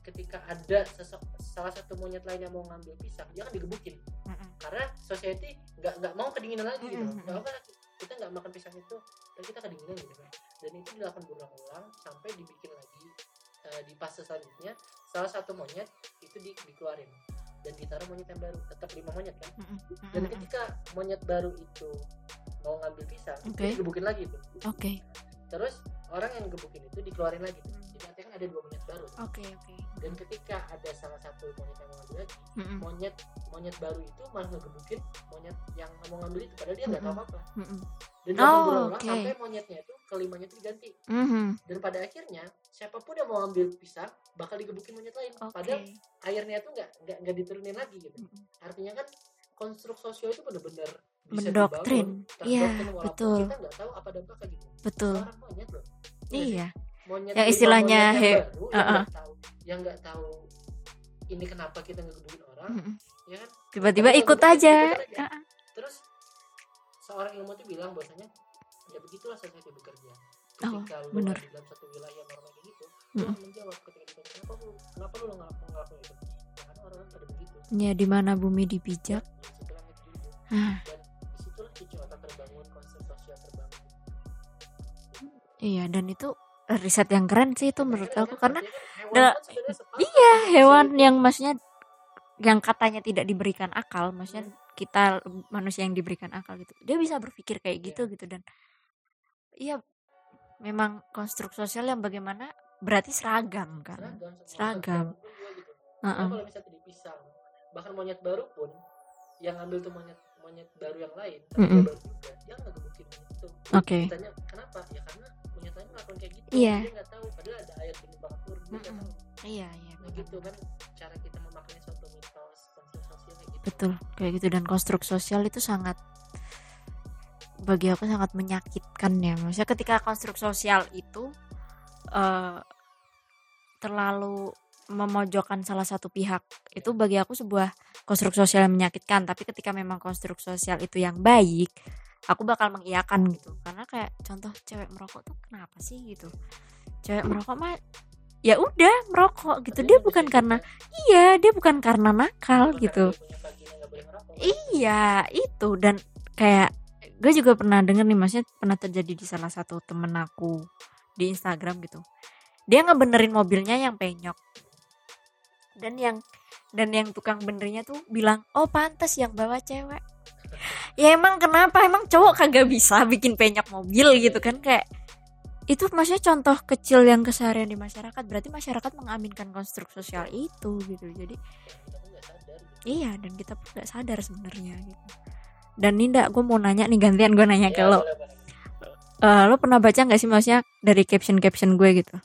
ketika ada sesok, salah satu monyet lain yang mau ngambil pisang dia akan digebukin Mhm. karena society nggak nggak mau kedinginan lagi gitu Mm-mm. nggak apa kita nggak makan pisang itu dan kita kedinginan gitu kan. Dan itu dilakukan berulang-ulang sampai dibikin lagi eh, di fase selanjutnya salah satu monyet itu di, dikeluarin. Dan ditaruh monyet yang baru tetap lima monyet kan. Dan ketika monyet baru itu mau ngambil pisang itu Oke. digebukin lagi tuh oke. Terus orang yang gebukin itu dikeluarin lagi. Tuh. jadi artinya kan ada dua monyet baru. Oke oke dan ketika ada salah satu monyet yang mau ngambil lagi Mhm. monyet monyet baru itu malah ngegebukin monyet yang mau ngambil itu padahal dia nggak tahu Mm-mm. apa apa Mhm. dan Oh, berulang-ulang oke. sampai monyetnya itu kelimanya itu diganti Mhm. dan pada akhirnya siapa pun yang mau ngambil pisang bakal digebukin monyet lain oke padahal airnya itu nggak nggak nggak diturunin lagi gitu Mhm. artinya kan konstruk sosial itu benar-benar bisa Mendoktrin. Iya, betul. kita nggak tahu apa dampaknya gitu betul seorang monyet loh Iya iya monyet Yang istilahnya he- baru, yang nggak tahu. Yang nggak tahu ini kenapa kita ngegebukin orang Mhm. ya kan? Tiba-tiba ikut kalau aja. ikut aja. Ah, terus seorang ilmu itu bilang bahwasanya ya begitulah society bekerja. Oh, ketika lu bener. di dalam satu wilayah normal kayak gitu Mm-mm. akan menjawab ketika ditanya kenapa lu kenapa lu ngelakuin ngelakuin itu? Ya, karena orang-orang pada begitu. Ya di mana bumi dipijak. Dijunjung Ah. dan di situlah cuci otak terbangun konsep sosial terbangun. Iya dan itu riset yang keren sih itu menurut aku kan karena kan hewan da- sepakat iya sama hewan yang maksudnya yang katanya tidak diberikan akal maksudnya kita manusia yang diberikan akal gitu dia bisa berpikir kayak gitu gitu dan iya memang konstruk sosial yang bagaimana berarti seragam kan seragam gitu. Kalau misalnya bahkan monyet baru pun yang ngambil tuh monyet monyet baru yang lain tapi Mm-mm. dia baru juga dia nggak gebukin itu. Oke. Ditanya kenapa? Ya karena melakukan kayak gitu Iya. dia nggak tahu padahal ada air dingin banget turun dia nggak Mm-mm. tahu iya iya nah benar. gitu kan cara kita memaknai suatu mitos konsep sosial kayak gitu betul kayak gitu dan konstruk sosial itu sangat bagi aku sangat menyakitkan ya maksudnya ketika konstruk sosial itu eh, terlalu memojokkan salah satu pihak itu bagi aku sebuah konstruk sosial yang menyakitkan tapi ketika memang konstruk sosial itu yang baik aku bakal mengiyakan gitu. Karena kayak contoh cewek merokok tuh kenapa sih gitu? Cewek merokok mah ya udah merokok gitu. Dia bukan karena juga. iya dia bukan karena nakal gitu. Iya itu. Dan kayak gue juga pernah denger nih maksudnya pernah terjadi di salah satu temen aku di Instagram gitu. Dia ngebenerin mobilnya yang penyok. Dan yang dan yang tukang benernya tuh bilang oh pantas yang bawa cewek. Ya emang kenapa emang cowok kagak bisa bikin penyok mobil gitu kan kayak itu maksudnya contoh kecil yang keseharian di masyarakat berarti masyarakat mengaminkan konstruk sosial itu gitu jadi. Iya dan kita pun nggak sadar sebenarnya gitu. Dan Ninda, gue mau nanya nih gantian gue nanya ke Ya, lo. boleh, boleh. Eh, lo pernah baca nggak sih maksudnya dari caption caption gue gitu?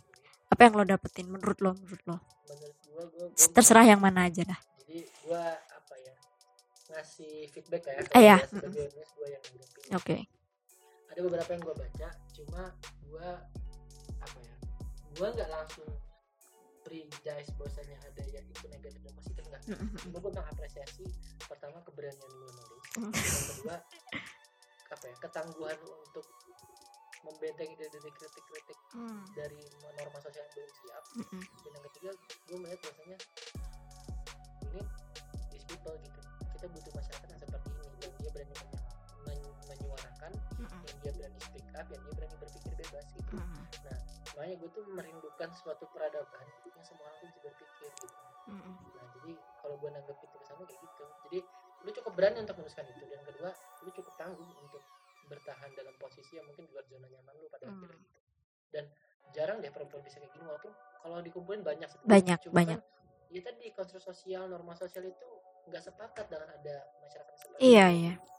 Apa yang lo dapetin menurut lo? Menurut lo? menurut gua gua, gua Terserah yang mana aja dah. jadi ya ngasih feedback ya Ah, ya. yang nanggepin. Oke. ada beberapa yang gua baca cuma gua apa ya gua nggak langsung prejudge bahwasanya ada yang itu negatif dan positif enggak cuma gua mengapresiasi pertama keberanian lu nulis Mm. yang kedua apa ya ketangguhan untuk membentengi dari kritik-kritik Hmm. dari norma sosial yang belum siap Mm-mm. dan yang ketiga gue melihat bahwasanya ini these people gitu kita butuh masyarakat yang seperti ini yang dia berani men- menyuarakan Mm-mm. yang dia berani speak up yang dia berani berpikir bebas gitu Mm-mm. makanya gue tuh merindukan suatu peradaban yang semua orang tuh bisa berpikir gitu Mm-mm. nah jadi kalau gue nanggepin tulisannya kayak gitu jadi lu cukup berani untuk menuliskan itu dan kedua lu cukup tangguh untuk bertahan dalam posisi yang mungkin di luar zona nyaman lu pada Hmm. akhirnya gitu dan jarang deh perempuan bisa kayak gini walaupun kalau dikumpulin banyak. Banyak, Cuma banyak. kan, ya tadi konstruk sosial norma sosial itu nggak sepakat dengan ada masyarakat seperti Iya, itu. iya. Gitu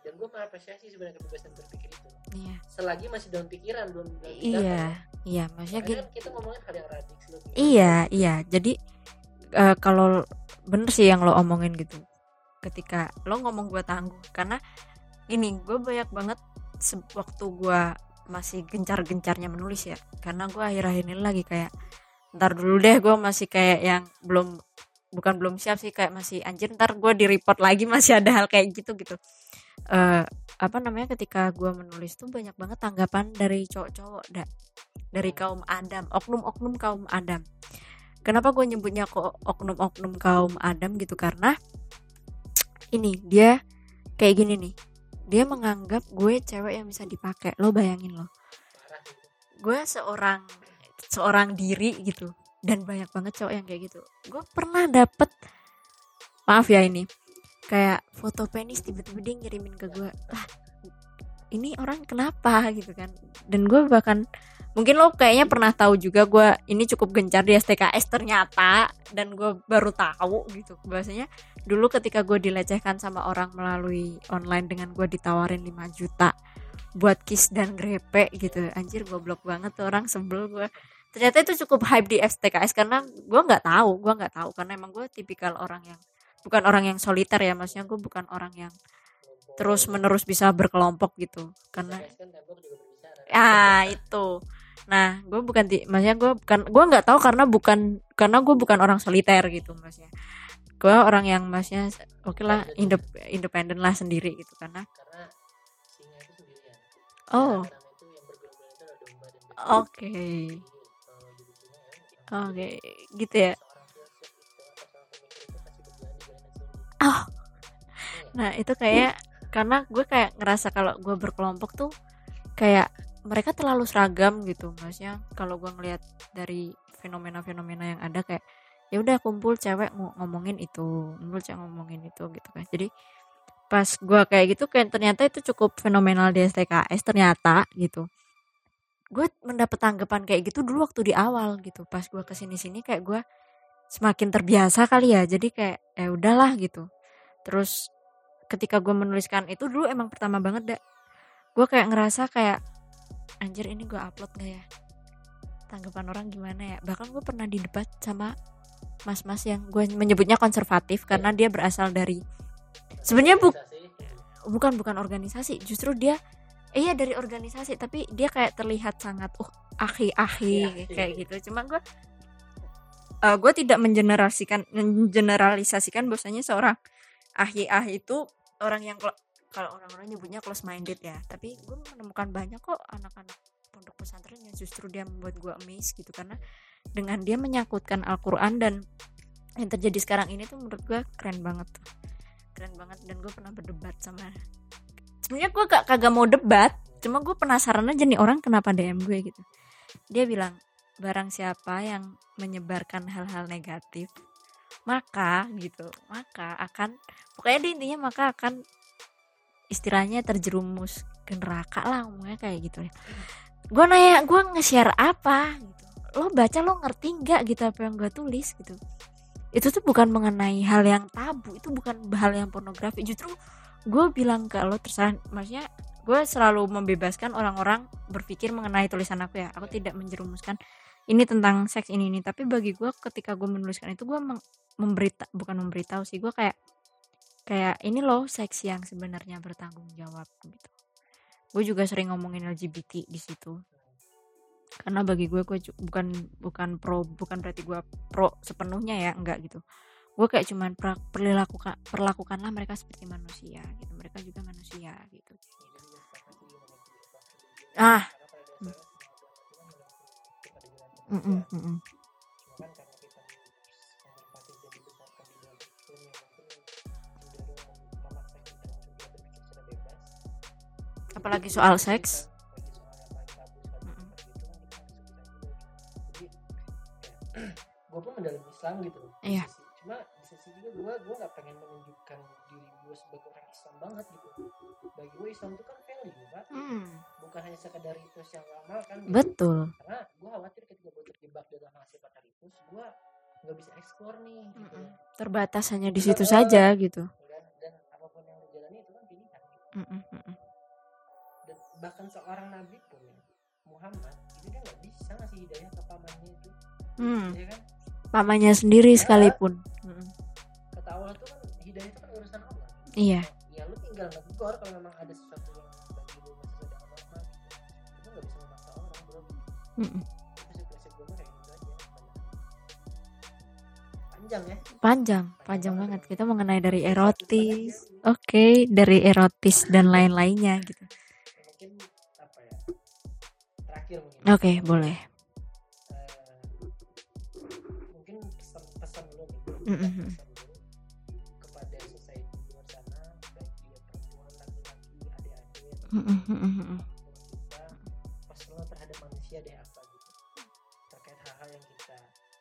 dan gue mengapresiasi sebenarnya kebebasan berpikir itu Iya. selagi masih dalam pikiran belum dalam Iya, iya, maksudnya Karena gini. kita ngomongin hal yang radikal gitu. Iya, iya. Jadi eh, kalau bener sih yang lo omongin gitu. Ketika lo ngomong gue tangguh, karena gini, gue banyak banget waktu gue masih gencar-gencarnya menulis ya. Karena gue akhir-akhir ini lagi kayak, ntar dulu deh gue masih kayak yang belum bukan belum siap sih kayak masih anjir ntar gue di report lagi masih ada hal kayak gitu gitu. Eh apa namanya ketika gue menulis tuh banyak banget tanggapan dari cowok-cowok da, dari kaum Adam oknum-oknum kaum Adam. Kenapa gue nyebutnya kok oknum-oknum kaum Adam gitu? Karena ini dia kayak gini nih dia menganggap gue cewek yang bisa dipakai. Lo bayangin lo. Gue seorang seorang diri gitu dan banyak banget cowok yang kayak gitu. Gue pernah dapet maaf ya ini kayak foto penis tiba-tiba dia ngirimin ke gue lah ini orang kenapa? Gitu kan. Dan gue bahkan mungkin lo kayaknya pernah tahu juga gue ini cukup gencar di STKS ternyata dan gue baru tahu gitu. Bahwasanya dulu ketika gue dilecehkan sama orang melalui online dengan gue ditawarin 5 juta buat kiss dan grepe gitu. Anjir goblok banget tuh orang sebel gue ternyata itu cukup hype di STKS karena gue nggak tahu gue nggak tahu. Karena emang gue tipikal orang yang bukan orang yang soliter ya maksudnya gue bukan orang yang terus menerus bisa berkelompok gitu. Karena kan ah itu. Nah gue bukan ti- maksudnya gue bukan gue nggak tahu karena bukan karena gue bukan orang soliter gitu maksudnya. Gue orang yang maksudnya oke lah indep- independen lah sendiri gitu karena Karena oh. Karena itu berjalan di jalanan sunyi. Oh. Nah itu kayak karena gue kayak ngerasa kalau gue berkelompok tuh kayak mereka terlalu seragam gitu maksudnya kalau gue ngelihat dari fenomena-fenomena yang ada kayak ya udah kumpul cewek ngo- ngomongin itu kumpul cewek ngomongin itu gitu kan jadi pas gue kayak gitu kayak ternyata itu cukup fenomenal di STKS ternyata gitu gue mendapat tanggapan kayak gitu dulu waktu di awal gitu. Pas gue ke sini sini kayak gue semakin terbiasa kali ya. Jadi kayak ya udahlah gitu. Terus ketika gue menuliskan itu dulu emang pertama banget dah gue kayak ngerasa kayak anjir ini gue upload gak ya? Tanggapan orang gimana ya? Bahkan gue pernah di debat sama mas-mas yang gue menyebutnya konservatif karena dia berasal dari Sebenarnya bu- bukan bukan organisasi. Justru dia eh, iya dari organisasi tapi dia kayak terlihat sangat uh ahi-ahi kayak gitu. Cuma gue eh, gue tidak mengenerasikan mengeneralisasikan bahwasanya seorang ahi-ahi itu orang yang kalau orang-orang nyebutnya close minded ya. Tapi gue menemukan banyak kok anak-anak pondok pesantren yang justru dia membuat gue amazed gitu. Karena dengan dia menyangkutkan Al-Quran dan yang terjadi sekarang ini tuh menurut gue keren banget tuh. Keren banget. Dan gue pernah berdebat sama sebenarnya gue gak kagak mau debat cuma gue penasaran aja nih orang kenapa DM gue gitu. Dia bilang barang siapa yang menyebarkan hal-hal negatif maka gitu maka akan pokoknya dia intinya maka akan istilahnya terjerumus ke neraka lah ngomongnya kayak gitu ya. Gue nanya gue nge-share apa? gitu. Lo baca lo ngerti nggak gitu apa yang gue tulis? gitu. Itu tuh bukan mengenai hal yang tabu itu bukan hal yang pornografi justru gue bilang ke lo terserah maksudnya gue selalu membebaskan orang-orang berpikir mengenai tulisan aku ya. Aku tidak menjerumuskan ini tentang seks ini ini. Tapi bagi gue ketika gue menuliskan itu gue memberita bukan memberitahu sih gue kayak kayak ini loh seks yang sebenarnya bertanggung jawab gitu. Gue juga sering ngomongin LGBT di situ. Karena bagi gue gue bukan bukan pro bukan berarti gue pro sepenuhnya ya enggak gitu gue kayak cuman per- perlakukan perlakukanlah mereka seperti manusia gitu. Mereka juga manusia gitu. Ah. Tidak berpikir secara bebas apalagi soal seks. Gue pun mendalam Islam gitu Iya. Sisi- juga gue gue nggak pengen menunjukkan diri gue sebagai orang Islam banget gitu bagi gue Islam itu kan value pak Hmm, bukan hanya sekedar ritus yang lama kan gitu. betul karena gue khawatir ketika gue terjebak dalam hasil kata ritus gue nggak bisa eksplor nih gitu Mm-mm. ya. terbatas hanya di situ saja gitu dan, dan apa pun yang lo jalani itu kan pilihan gitu. Mm-mm, mm-mm. dan bahkan seorang nabi pun ya, Muhammad itu dia nggak bisa ngasih hidayah ke pamannya itu Hmm, ya kan pamannya sendiri sekalipun Iya. ya lu tinggal negor kalau memang ada sesuatu yang bagi lu masih ada normal gitu. Itu nggak bisa memaksa orang bro. Gitu aja panjang ya? Panjang panjang banget. kita mengenai dari erotis. oke dari erotis dan lain-lainnya gitu. Ya, mungkin apa ya terakhir mungkin. Oke boleh. Eh, mungkin pesan-pesan dulu nih Mm-mm. pesan kita personal terhadap manusia deh apa gitu. Terkait hal-hal yang kita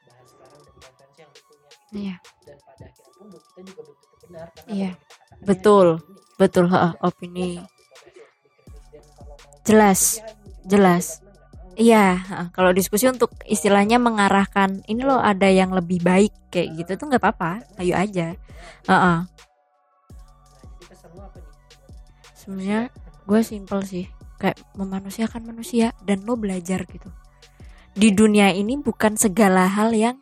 bahas sekarang dan referensi yang punya gitu. Iya. dan pada akhirnya pun kita juga belum tentu benar karena Iya. yang kita Betul. opini, kan. betul ha, opini. Jelas. Jelas. iya kalau diskusi untuk istilahnya mengarahkan ini loh ada yang lebih baik kayak gitu tuh nggak apa-apa. Ayo aja. Apa nih? sebenarnya gue simple sih. Kayak memanusiakan manusia dan lo belajar gitu. Di dunia ini bukan segala hal yang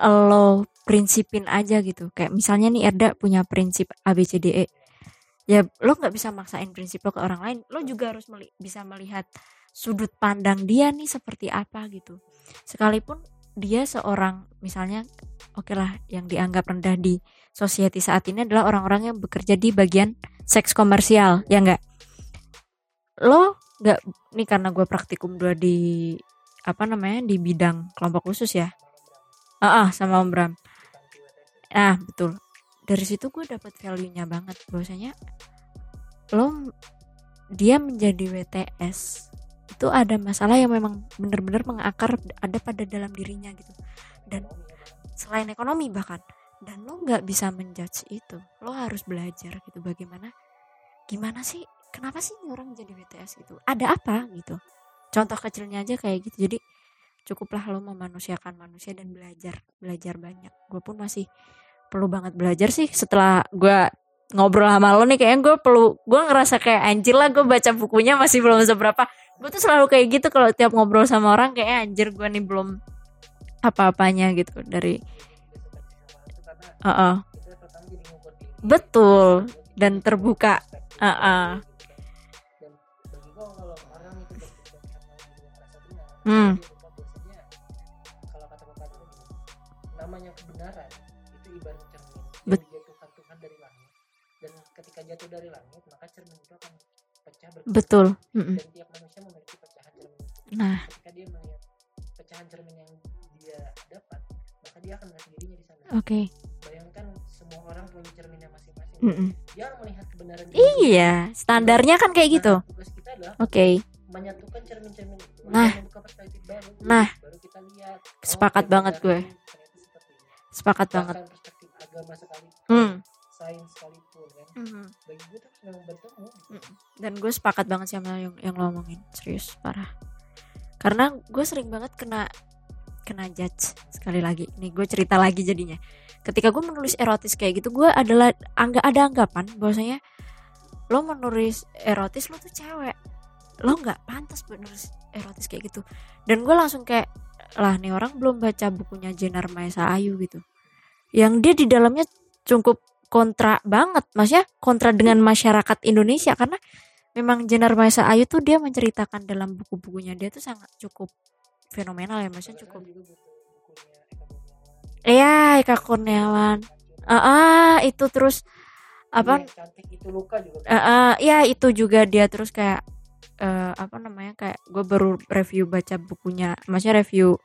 lo prinsipin aja gitu. Kayak misalnya nih Erda punya prinsip ABCDE ya lo nggak bisa maksain prinsip lo ke orang lain. Lo juga harus meli- bisa melihat sudut pandang dia nih seperti apa gitu. Sekalipun dia seorang misalnya oke lah yang dianggap rendah di society saat ini adalah orang-orang yang bekerja di bagian seks komersial ya enggak lo nggak nih karena gue praktikum dua di apa namanya di bidang kelompok khusus ya? Ah ah, sama Om Bram. Ah betul. Dari situ gue dapat value nya banget. Bahwasanya lo dia menjadi WTS itu ada masalah yang memang benar-benar mengakar ada pada dalam dirinya gitu. Dan selain ekonomi bahkan dan lo nggak bisa menjudge itu lo harus belajar gitu bagaimana gimana sih kenapa sih ini orang jadi BTS gitu? Ada apa gitu? Contoh kecilnya aja kayak gitu. Jadi cukuplah lo memanusiakan manusia dan belajar belajar banyak. Gue pun masih perlu banget belajar sih setelah gue ngobrol sama lo nih. Kayaknya gue perlu gue ngerasa kayak anjir lah gue baca bukunya masih belum seberapa. Gue tuh selalu kayak gitu kalau tiap ngobrol sama orang kayak anjir gue nih belum apa-apanya gitu. Dari uh diri. Betul. Dan terbuka. perspektif Ah, Hmm. dia kalau kata pepatah gini, namanya kebenaran itu ibarat cermin. Yang dijatuhkan Tuhan dari langit. Dan ketika jatuh dari langit maka cermin itu akan pecah berkali betul. Mm-mm. dan tiap manusia memiliki pecahan cermin. Nah. Ketika dia melihat pecahan cermin yang dia dapat maka dia akan melihat dirinya di sana. Oke. Bayangkan semua orang punya cerminnya masing-masing. Mm-mm. dia akan melihat kebenaran iya standarnya kan kayak gitu. Tugas kita adalah oke. menyatukan cermin-cermin itu Nah. Nah. baru kita lihat oh, Sepakat banget gue. sepakat banget perspektif agama Hmm. sains sekalipun kan bagi gue tuh memang bertemu gitu. Mm-mm. dan gue sepakat banget sama yang yang lo omongin serius parah karena gue sering banget kena kena judge sekali lagi nih gue cerita lagi jadinya ketika gue menulis erotis kayak gitu gue adalah angga ada anggapan bahwasanya lo menulis erotis lo tuh cewek lo nggak pantas nulis erotis kayak gitu. Dan gue langsung kayak lah nih orang belum baca bukunya Jenar Maesa Ayu gitu. Yang dia di dalamnya cukup kontra banget. Maksudnya kontra dengan masyarakat Indonesia. Karena memang Jenar Maesa Ayu tuh dia menceritakan dalam buku-bukunya dia tuh sangat cukup fenomenal ya maksudnya cukup. Iya Eka Kurniawan. Ah ah, itu terus apa? Cantik itu luka juga. Eh, eh, ya itu juga dia terus kayak uh, apa namanya kayak gue baru review baca bukunya maksudnya review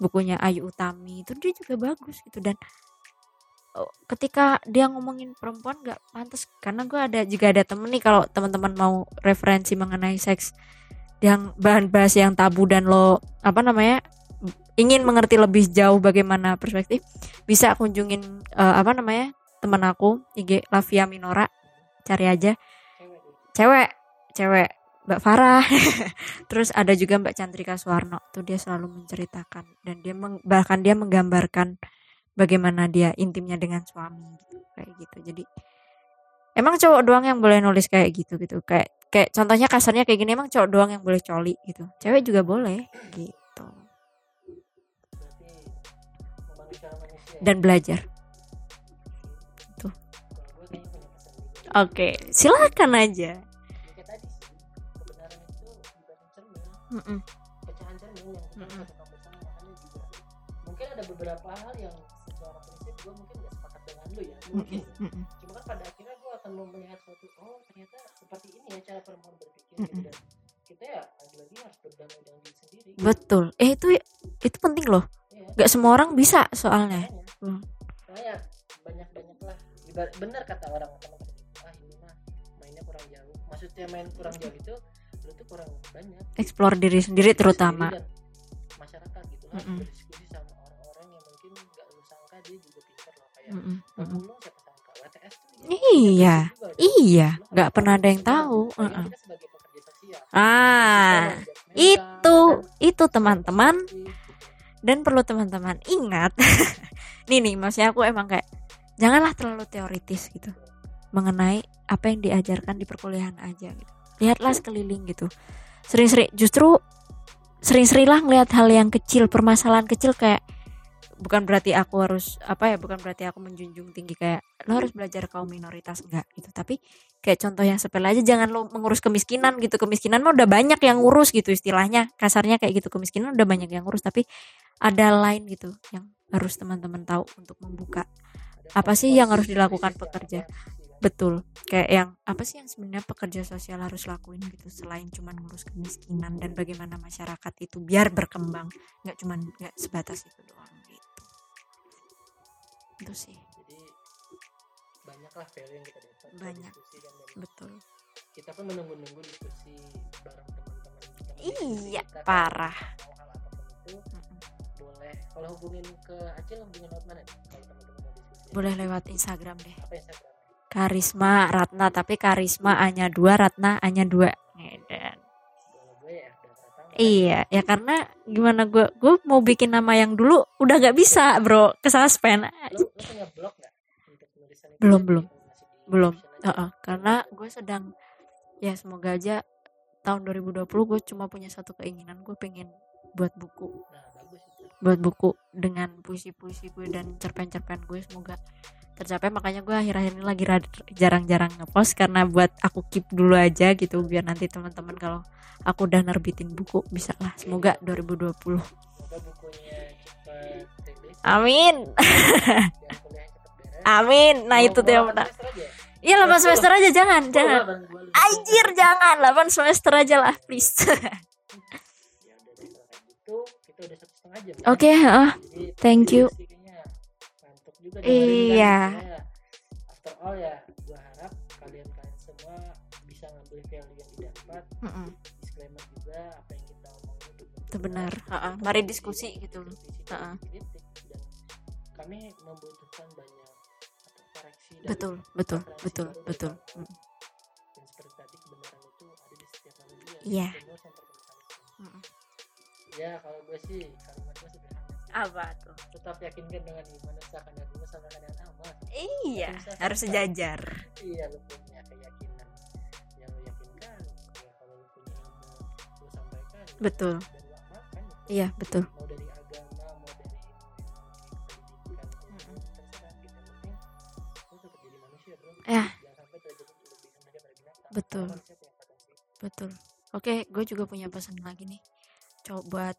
bukunya Ayu Utami itu dia juga bagus gitu. Dan oh, ketika dia ngomongin perempuan nggak pantas karena gue ada juga ada temen nih kalau teman-teman mau referensi mengenai seks yang bahan bahas yang tabu dan lo apa namanya ingin mengerti lebih jauh bagaimana perspektif bisa kunjungin uh, apa namanya teman aku IG Lavia Minora cari aja. Cewek. Cewek Mbak Farah. Terus ada juga Mbak Cantrika Suwarno. Tuh dia selalu menceritakan dan dia meng, bahkan dia menggambarkan bagaimana dia intimnya dengan suami gitu kayak gitu. Jadi emang cowok doang yang boleh nulis kayak gitu gitu. Kayak kayak contohnya kasarnya kayak gini emang cowok doang yang boleh coli gitu. Cewek juga boleh gitu. Dan belajar. Tuh. Oke okay. silakan aja mm -mm. pecahan cermin yang kita mm -mm. juga mungkin ada beberapa hal yang secara prinsip gue mungkin gak sepakat dengan lu ya mungkin mm -mm. cuma kan pada akhirnya gue akan melihat suatu oh ternyata seperti ini ya cara perempuan berpikir mm -mm. dan kita ya lagi-lagi harus berdamai dengan diri sendiri betul eh itu itu penting loh ya. gak semua orang bisa soalnya hmm. soalnya banyak-banyak lah benar kata orang teman-teman ah ini mah mainnya kurang jauh maksudnya main kurang jauh itu tuh kurang banyak. Explore diri sendiri terutama. masyarakat gitu kan mm -hmm. berdiskusi sama orang-orang yang mungkin nggak lu sangka dia juga pintar loh kayak mm -hmm. siapa sangka WTS tuh iya. Iya. Nggak pernah ada yang tahu. uh -uh. ah. Itu. itu teman-teman. dan perlu teman-teman ingat nih nih maksudnya aku emang kayak janganlah terlalu teoritis gitu mengenai apa yang diajarkan di perkuliahan aja gitu lihatlah sekeliling gitu. Sering-sering justru sering-seringlah ngelihat hal yang kecil permasalahan kecil kayak bukan berarti aku harus apa ya bukan berarti aku menjunjung tinggi kayak lo harus belajar kaum minoritas. Enggak gitu. Tapi kayak contoh yang sepele aja jangan lo mengurus kemiskinan gitu. Kemiskinan mah udah banyak yang ngurus gitu istilahnya. Kasarnya kayak gitu kemiskinan udah banyak yang ngurus. Tapi ada lain gitu yang harus teman-teman tahu untuk membuka. Apa sih yang harus dilakukan pekerja betul. Kayak yang apa sih yang sebenarnya pekerja sosial harus lakuin gitu selain cuman ngurus kemiskinan dan bagaimana masyarakat itu biar berkembang nggak cuman nggak sebatas itu doang gitu. Itu sih. Jadi banyak lah value yang kita dapat banyak. dan betul. Kita pun menunggu-nunggu diskusi bareng teman-teman iya parah. Itu boleh. Kalau hubungin ke Acil hubungin lewat mana kalau teman-teman boleh lewat Instagram deh. Apa Instagram Karisma Ratna tapi Karisma hanya dua Ratna hanya dua. Dan Iya, ya karena gimana gue gue mau bikin nama yang dulu udah gak bisa bro. Kesuspend. belum belum. Belum. Uh -uh, karena gue sedang ya semoga aja tahun 2020 gue cuma punya satu keinginan gue pengen buat buku. Nah, buat buku dengan puisi-puisi gue dan cerpen-cerpen gue semoga tercapai makanya gue akhir-akhir ini lagi jarang-jarang ngepost karena buat aku keep dulu aja gitu biar nanti teman-teman kalau aku udah nerbitin buku bisa lah. Semoga 2020 amin. Amin. Nah itu tuh yang benar Iya 8 semester aja jangan jangan. Anjir jangan. 8 semester aja lah please. Oke, okay, uh, thank you juga iya. after all ya gue harap kalian kalian semua bisa ngambil value yang didapat. Mm -mm. disclaimer juga apa yang kita omongin itu benar. Uh -uh. mari diskusi gitu loh. uh -uh. dan kami membutuhkan banyak koreksi dan betul betul betul betul. dan seperti tadi kebenaran itu ada di setiap manusia iya. Yeah. ya kalau gue sih kalimat gue sederhana apa tuh? Tetap yakinkan dengan iman usahakan dan usahakan dengan amal iya harus sejajar. Iya lu punya keyakinan. Yang lu yakinkan. Ya kalau lu punya ilmu lu sampaikan. Betul. Dan lu amalkan. Iya betul. Mau dari agama mau dari ilmu pendidikan. Mm -hmm. terserah gitu yang penting lu tetap jadi manusia bro. Ya. Jangan sampai terjadi lebih rendah daripada binatang. Betul. Betul. Oke gue juga punya pesan lagi nih. Coba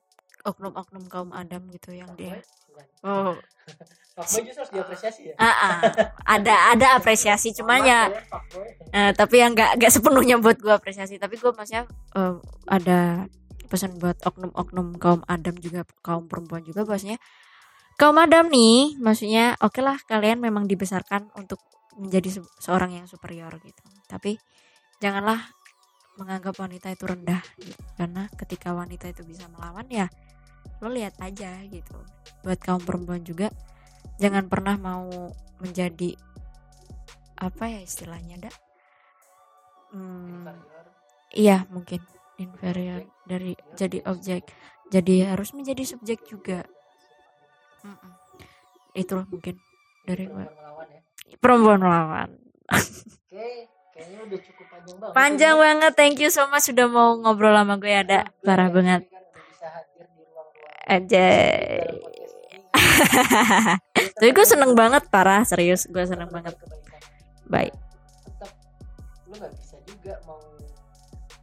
oknum-oknum kaum Adam gitu yang dia oh. Fuckboy justru harus diapresiasi ya? Ah, ah. ada ada apresiasi cuman ya eh, tapi yang nggak nggak sepenuhnya buat gue apresiasi. Tapi gue maksudnya eh, ada pesan buat oknum-oknum kaum adam juga kaum perempuan juga bahwasanya kaum adam nih maksudnya oke lah kalian memang dibesarkan untuk menjadi se- seorang yang superior gitu. Tapi janganlah menganggap wanita itu rendah gitu. karena ketika wanita itu bisa melawan ya lo lihat aja gitu. Buat kaum perempuan juga jangan pernah mau menjadi apa ya istilahnya dak? Hmm, Inferior. iya mungkin inferior dari jadi objek. Jadi harus menjadi subjek juga. Mm-mm. itulah mungkin dari gua. Perempuan melawan ya. Perempuan melawan. Oke kayaknya udah cukup panjang banget panjang banget. Thank you so much sudah mau ngobrol sama gue ada parah banget. udah bisa hadir. di ruang-ruang aja ini. tapi gue seneng banget parah serius gue seneng banget baik tetap lu nggak bisa juga mau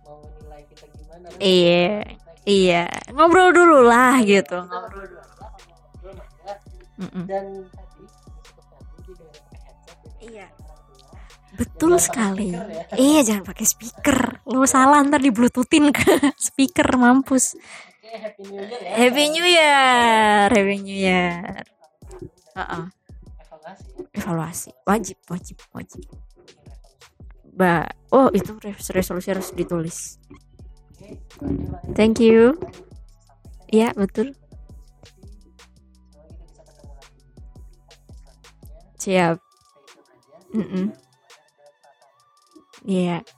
mau nilai kita gimana. Lu Iya, gitu. iya. ngobrol dulu lah gitu. ngobrol dulu dan tadi Iya. orang tua. betul Jangan sekali. speaker ya. iya jangan pakai speaker. Lu salah ntar di bluetoothin ke speaker mampus oke happy new year ya. Happy new year happy new year. Heeh. evaluasi. Ya evaluasi. Wajib wajib wajib. Ba oh itu res- resolusi harus ditulis. Ya. thank you. Iya betul. Semoga kita bisa ketemu lagi